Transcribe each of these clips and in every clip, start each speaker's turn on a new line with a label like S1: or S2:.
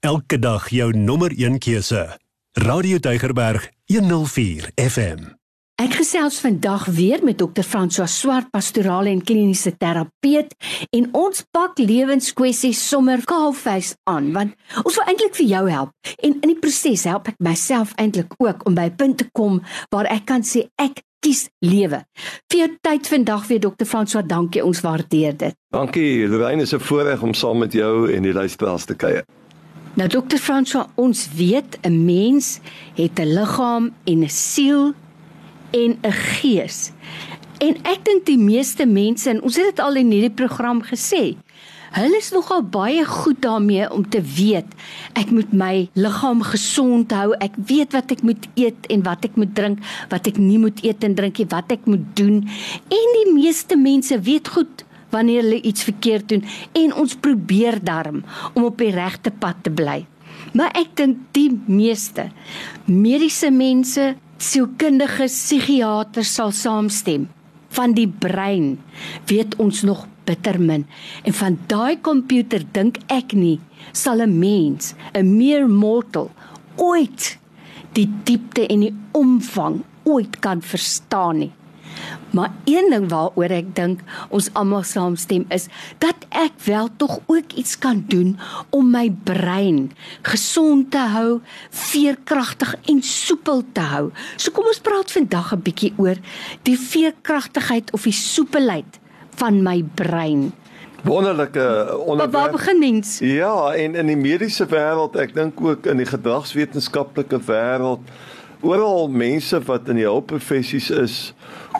S1: Elke dag jou nommer 1 keuse. Radio Deugerberg 104 FM.
S2: Ek gesels vandag weer met Dr. François Swart, pastorale en kliniese terapeut en ons pak lewenskwessies sommer kaalvuis aan want ons wil eintlik vir jou help en in die proses help ek myself eintlik ook om by 'n punt te kom waar ek kan sê ek kies lewe. Vir jou tyd vandag weer Dr. François, dankie, ons waardeer dit.
S3: Dankie, Lorraine, is 'n voorreg om saam met jou en die luisteraars te kuier.
S2: Nou Dr. François, ons weet 'n mens het 'n liggaam en 'n siel en 'n gees. En ek dink die meeste mense en ons het dit al in hierdie program gesê, hulle is nogal baie goed daarmee om te weet ek moet my liggaam gesond hou. Ek weet wat ek moet eet en wat ek moet drink, wat ek nie moet eet en drink nie, wat ek moet doen. En die meeste mense weet goed wanneer hulle iets verkeerd doen en ons probeer darm om op die regte pad te bly. Maar ek dink die meeste mediese mense sielkundige psigiaters sal saamstem. Van die brein weet ons nog bitter min en van daai komputer dink ek nie sal 'n mens, 'n mere mortal ooit die diepte en die omvang ooit kan verstaan nie. Maar een ding waaroor ek dink ons almal saamstem is dat ek wel tog ook iets kan doen om my brein gesond te hou, veerkragtig en soepel te hou. So kom ons praat vandag 'n bietjie oor die veerkragtigheid of die soepelheid van my brein.
S3: Wonderlike onderwerp.
S2: Waar begin mens?
S3: Ja, en in die mediese wêreld, ek dink ook in die gedragswetenskaplike wêreld, oral mense wat in die hulpprofessies is,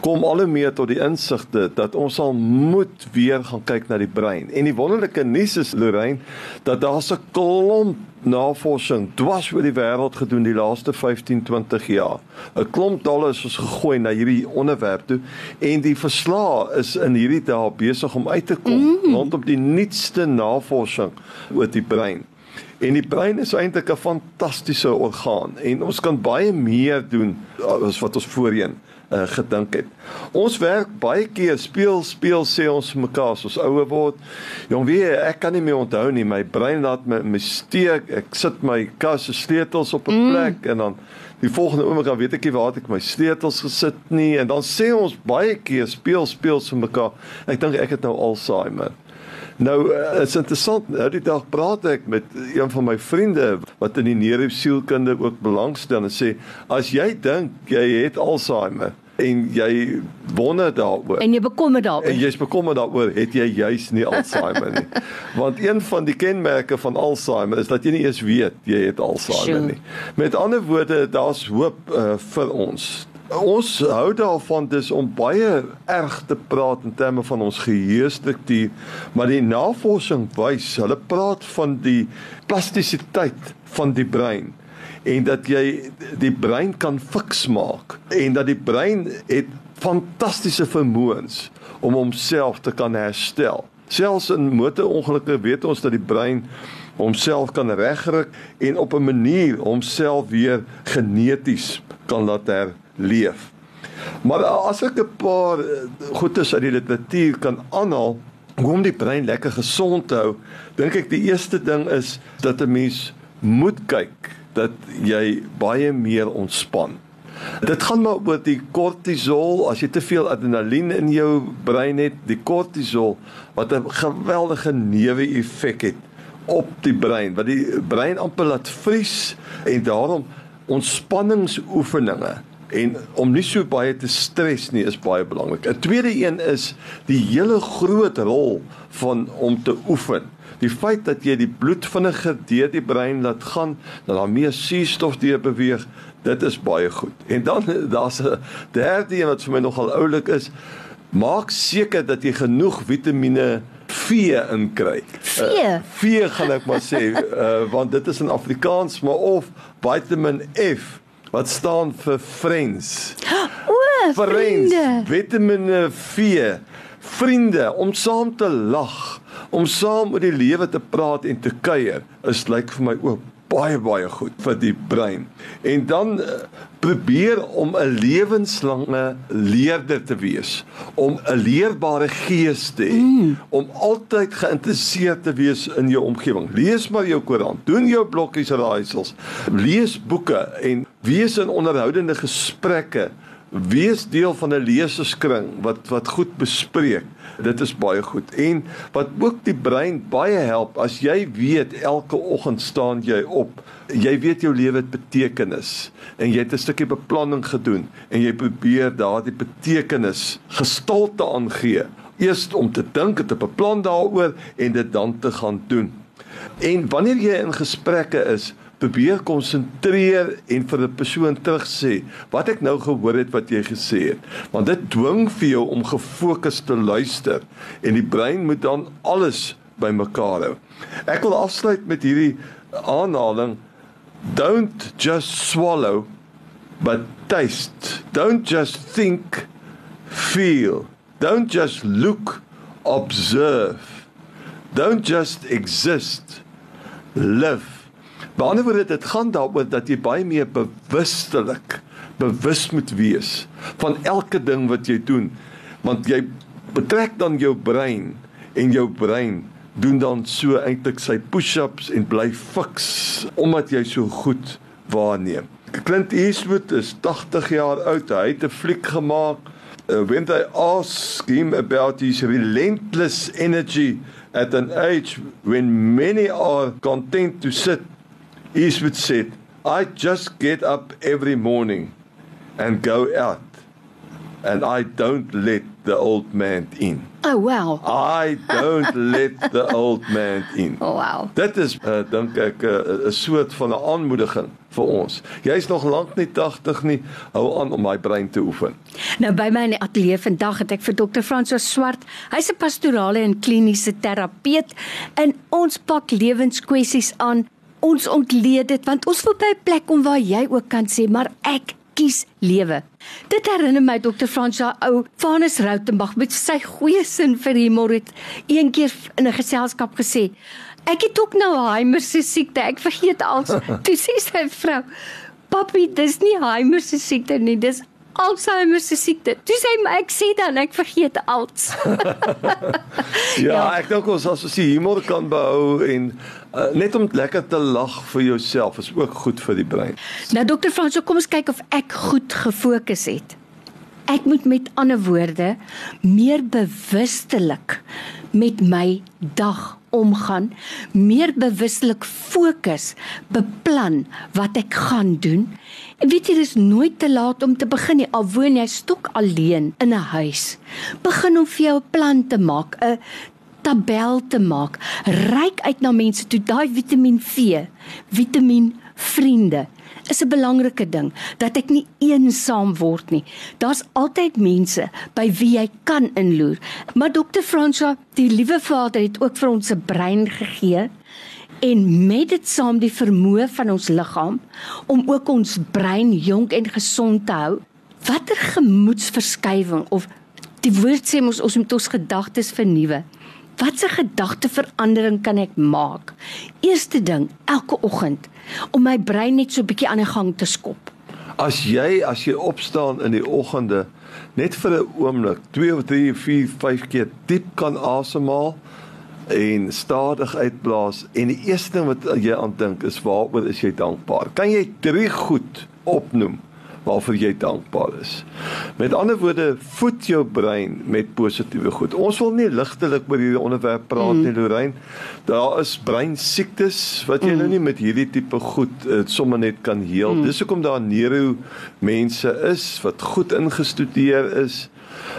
S3: kom al hoe meer tot die insigte dat ons sal moet weer gaan kyk na die brein. En die wonderlike nuus is Lorraine dat daar 'n klomp navorsing dwars oor die wêreld gedoen die laaste 15, 20 jaar. 'n Klomp dollars is gegooi na hierdie onderwerp toe en die verslae is in hierdie dae besig om uit te kom mm. rondom die nuutste navorsing oor die brein. En die brein is eintlik 'n fantastiese orgaan en ons kan baie meer doen as wat ons voorheen uh, gedink het. Ons werk baie keer speel speel sê ons mekaar as ons ouer word. Jong wie ek kan nie meer onthou nie, my brein laat my my steek. Ek sit my kas se sleutels op 'n mm. plek en dan die volgende oomblik dan weet ek nie waar ek my sleutels gesit nie en dan sê ons baie keer speel speel vir mekaar. Ek dink ek het nou Alzheimer. Nou uh, is interessant, nou die dag praat ek met een van my vriende wat in die neurosielkunde ook belangstel en sê as jy dink jy het Alzheimer en jy wonder daaroor
S2: en jy bekommer daaroor.
S3: en jy's bekommer daaroor het jy juis nie Alzheimer nie. Want een van die kenmerke van Alzheimer is dat jy nie eens weet jy het Alzheimer nie. Met ander woorde daar's hoop uh, vir ons Ons hou daarvan dis om baie erg te praat in terme van ons geheuestruktuur, maar die navorsing wys, hulle praat van die plastisiteit van die brein en dat jy die brein kan fiks maak en dat die brein het fantastiese vermoëns om homself te kan herstel. Selfs in motorongelukke weet ons dat die brein homself kan regryk en op 'n manier homself weer geneties kan laat herstel leef. Maar as ek 'n paar eh, goedes uit die literatuur kan aanhaal hoe om die brein lekker gesond te hou, dink ek die eerste ding is dat 'n mens moet kyk dat jy baie meer ontspan. Dit gaan maar oor die kortisol, as jy te veel adrenalien in jou brein het, die kortisol wat 'n geweldige neeweffek het op die brein, wat die brein amper laat vries en daarom ontspanningsoefeninge en om nie so baie te stres nie is baie belangrik. 'n Tweede een is die hele groot rol van om te oefen. Die feit dat jy die bloed vinniger deur die brein laat gaan, dat daar meer suurstof deur beweeg, dit is baie goed. En dan daar's 'n derde een wat vir my nogal oulik is. Maak seker dat jy genoeg Vitamiene V inkry.
S2: V.
S3: Uh, v gaan ek maar sê, uh, want dit is in Afrikaans, maar of Vitamin F wat staan vir friends.
S2: O, vriende.
S3: Vitamine V. Vriende om saam te lag, om saam oor die lewe te praat en te kuier, is lyk vir my ook baie baie goed vir die brein. En dan uh, probeer om 'n lewenslange leerder te wees, om 'n leerbare gees te hê, mm. om altyd geïnteresseerd te wees in jou omgewing. Lees maar jou Koran, doen jou blokkies raaisels, lees boeke en wees in onderhoudende gesprekke wees deel van 'n leserskring wat wat goed bespreek. Dit is baie goed. En wat ook die brein baie help as jy weet elke oggend staan jy op. Jy weet jou lewe het betekenis en jy het 'n stukkie beplanning gedoen en jy probeer daardie betekenis gestalte aangee. Eers om te dink en te beplan daaroor en dit dan te gaan doen. En wanneer jy in gesprekke is, probeer konsentreer en vir 'n persoon terug sê wat ek nou gehoor het wat jy gesê het. Want dit dwing vir jou om gefokus te luister en die brein moet dan alles bymekaar hou. Ek wil afsluit met hierdie aanhaling. Don't just swallow but taste. Don't just think feel. Don't just look observe. Don't just exist live By ander woorde dit gaan daaroor dat jy baie meer bewustelik bewus moet wees van elke ding wat jy doen want jy betrek dan jou brein en jou brein doen dan so eintlik sy push-ups en bly fiks omdat jy so goed waarneem. Clint Eastwood is 80 jaar oud. Hy het 'n fliek gemaak uh, when they ask him about his relentless energy at an age when many are content to sit Eastwood said, I just get up every morning and go out, and I don't let the old man in.
S2: Oh wow.
S3: I don't let the old man in.
S2: Oh wow.
S3: Dit is uh, dink ek eh, 'n uh, soort van 'n aanmoediging vir ons. Jy's nog lank nie 80 nie. Hou aan om daai brein te oefen.
S2: Nou by my in die ateljee vandag het ek vir Dr. Franso Swart. Hy's 'n pastorale en kliniese terapeut en ons pak lewenskwessies aan ons ontleed dit want ons wil by 'n plek kom waar jy ook kan sê maar ek kies lewe. Dit herinner my Dr. Fransja ou Vanus Rautenbach met sy goeie sin vir humor het een keer in 'n geselskap gesê ek het ook nou Alzheimer se siekte ek vergeet alles. Toe sê sy vrou Papi, dis nie Alzheimer se siekte nie, dis Alzheimer se siekte. Dis hy maar ek sê dan ek vergeet alles.
S3: ja, ja, ek dink ons as ons die humor kan behou en uh, net om lekker te lag vir jouself is ook goed vir die brein.
S2: Nou dokter Frans, kom ons kyk of ek goed gefokus het. Ek moet met ander woorde meer bewustelik met my dag omgaan, meer bewustelik fokus, beplan wat ek gaan doen. En weet jy, dit is nooit te laat om te begin nie. Al woon jy stok alleen in 'n huis, begin om vir jou 'n plan te maak, 'n tabel te maak. Ryk uit na mense toe daai Vitamiin V, Vitamiin vriende is 'n belangrike ding dat ek nie eensaam word nie. Daar's altyd mense by wie jy kan inloer. Maar dokter Fransja, die liewe Vader het ook vir ons 'n brein gegee en met dit saam die vermoë van ons liggaam om ook ons brein jonk en gesond te hou. Watter gemoedsverskywing of die woord sê ons ons moet ons gedagtes vernuwe. Watse gedagteverandering kan ek maak? Eerste ding, elke oggend om my brein net so 'n bietjie aan die gang te skop.
S3: As jy as jy opstaan in die oggende net vir 'n oomblik 2 of 3 of 4 5 keer diep kan asemhaal en stadig uitblaas en die eerste ding wat jy aan dink is waaroor is jy dankbaar? Kan jy drie goed opnoem waarvoor jy dankbaar is. Met ander woorde, voed jou brein met positiewe goed. Ons wil nie ligtelik oor hierdie onderwerp praat mm. nie, Lorraine. Daar is brein siektes wat jy mm. nou nie met hierdie tipe goed uh, sommer net kan heel. Mm. Dis hoekom daar neuro mense is wat goed ingestudeer is.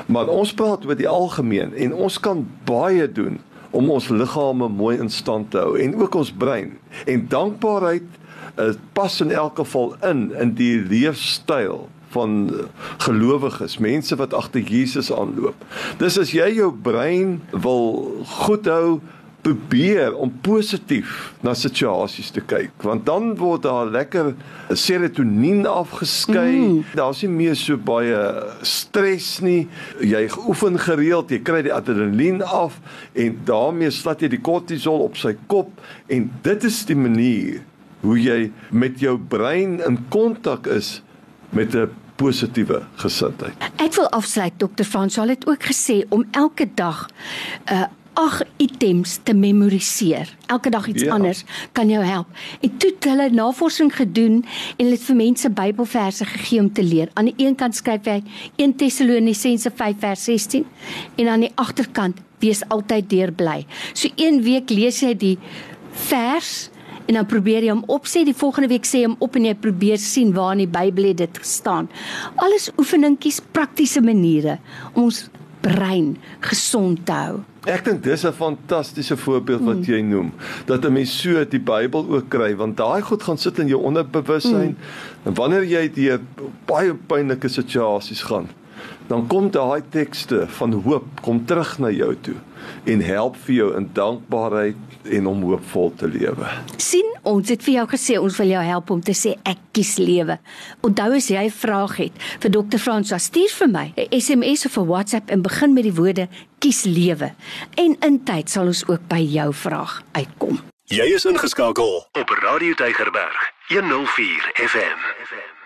S3: Maar ons praat oor die algemeen en ons kan baie doen om ons liggame mooi in stand te hou en ook ons brein. En dankbaarheid uh, pas in elk geval in in die leefstyl van gelowiges, mense wat agter Jesus aanloop. Dis as jy jou brein wil goed hou, probeer om positief na situasies te kyk, want dan word daar lekker serotonien afgeskei. Mm. Daar's nie meer so baie stres nie. Jy oefen gereeld, jy kry die adrenalien af en daarmee slat jy die kortisol op sy kop en dit is die manier hoe jy met jou brein in kontak is met 'n positiewe gesindheid.
S2: Ek wil afsluit Dr. Fransal het ook gesê om elke dag 'n uh, ag items te memoriseer. Elke dag iets ja. anders kan jou help. En toe het hulle navorsing gedoen en hulle het vir mense Bybelverse gegee om te leer. Aan die een kant skryf hy 1 Tessalonisense 5 vers 16 en aan die agterkant wees altyd deurbly. So een week lees jy die vers en dan probeer jy hom opsê die volgende week sê hom op en jy probeer sien waar in die Bybel dit staan. Alles oefeningkies, praktiese maniere om ons brein gesond te hou.
S3: Ek dink dis 'n fantastiese voorbeeld wat jy noem dat 'n mens so die Bybel ook kry want daai goed gaan sit in jou onderbewussyn mm. en wanneer jy deur baie pynlike situasies gaan dan kom daai tekste van hoop kom terug na jou toe en help vir jou in dankbaarheid en om hoopvol te lewe.
S2: sien ons het vir jou gesê ons wil jou help om te sê ek kies lewe. Onthou as jy 'n vraag het vir Dr. Frans, stuur vir my 'n SMS of 'n WhatsApp en begin met die woorde kies lewe. En in tyd sal ons ook by jou vraag uitkom.
S1: Jy is ingeskakel op Radio Tygerberg 104 FM. FM.